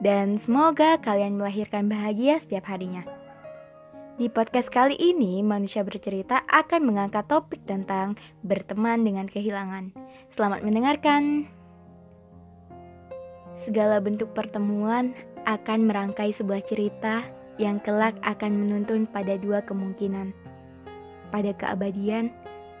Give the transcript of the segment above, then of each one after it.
dan semoga kalian melahirkan bahagia setiap harinya. Di podcast kali ini, manusia bercerita akan mengangkat topik tentang berteman dengan kehilangan. Selamat mendengarkan. Segala bentuk pertemuan akan merangkai sebuah cerita yang kelak akan menuntun pada dua kemungkinan, pada keabadian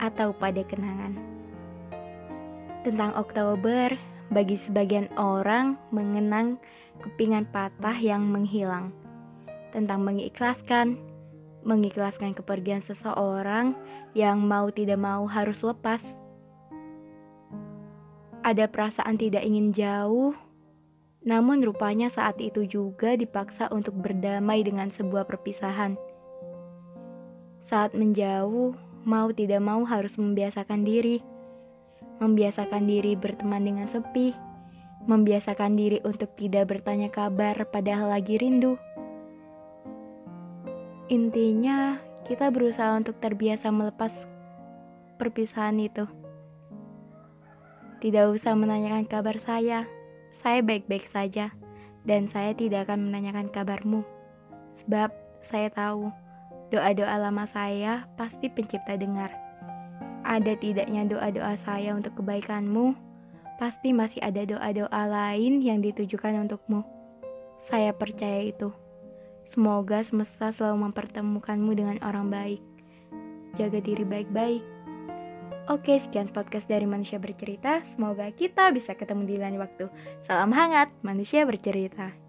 atau pada kenangan. Tentang Oktober, bagi sebagian orang mengenang kepingan patah yang menghilang. Tentang mengikhlaskan, mengikhlaskan kepergian seseorang yang mau tidak mau harus lepas. Ada perasaan tidak ingin jauh, namun rupanya saat itu juga dipaksa untuk berdamai dengan sebuah perpisahan. Saat menjauh, mau tidak mau harus membiasakan diri membiasakan diri berteman dengan sepi, membiasakan diri untuk tidak bertanya kabar padahal lagi rindu. Intinya, kita berusaha untuk terbiasa melepas perpisahan itu. Tidak usah menanyakan kabar saya, saya baik-baik saja, dan saya tidak akan menanyakan kabarmu. Sebab saya tahu doa-doa lama saya pasti pencipta dengar ada tidaknya doa-doa saya untuk kebaikanmu, pasti masih ada doa-doa lain yang ditujukan untukmu. Saya percaya itu. Semoga semesta selalu mempertemukanmu dengan orang baik. Jaga diri baik-baik. Oke, sekian podcast dari Manusia Bercerita. Semoga kita bisa ketemu di lain waktu. Salam hangat, Manusia Bercerita.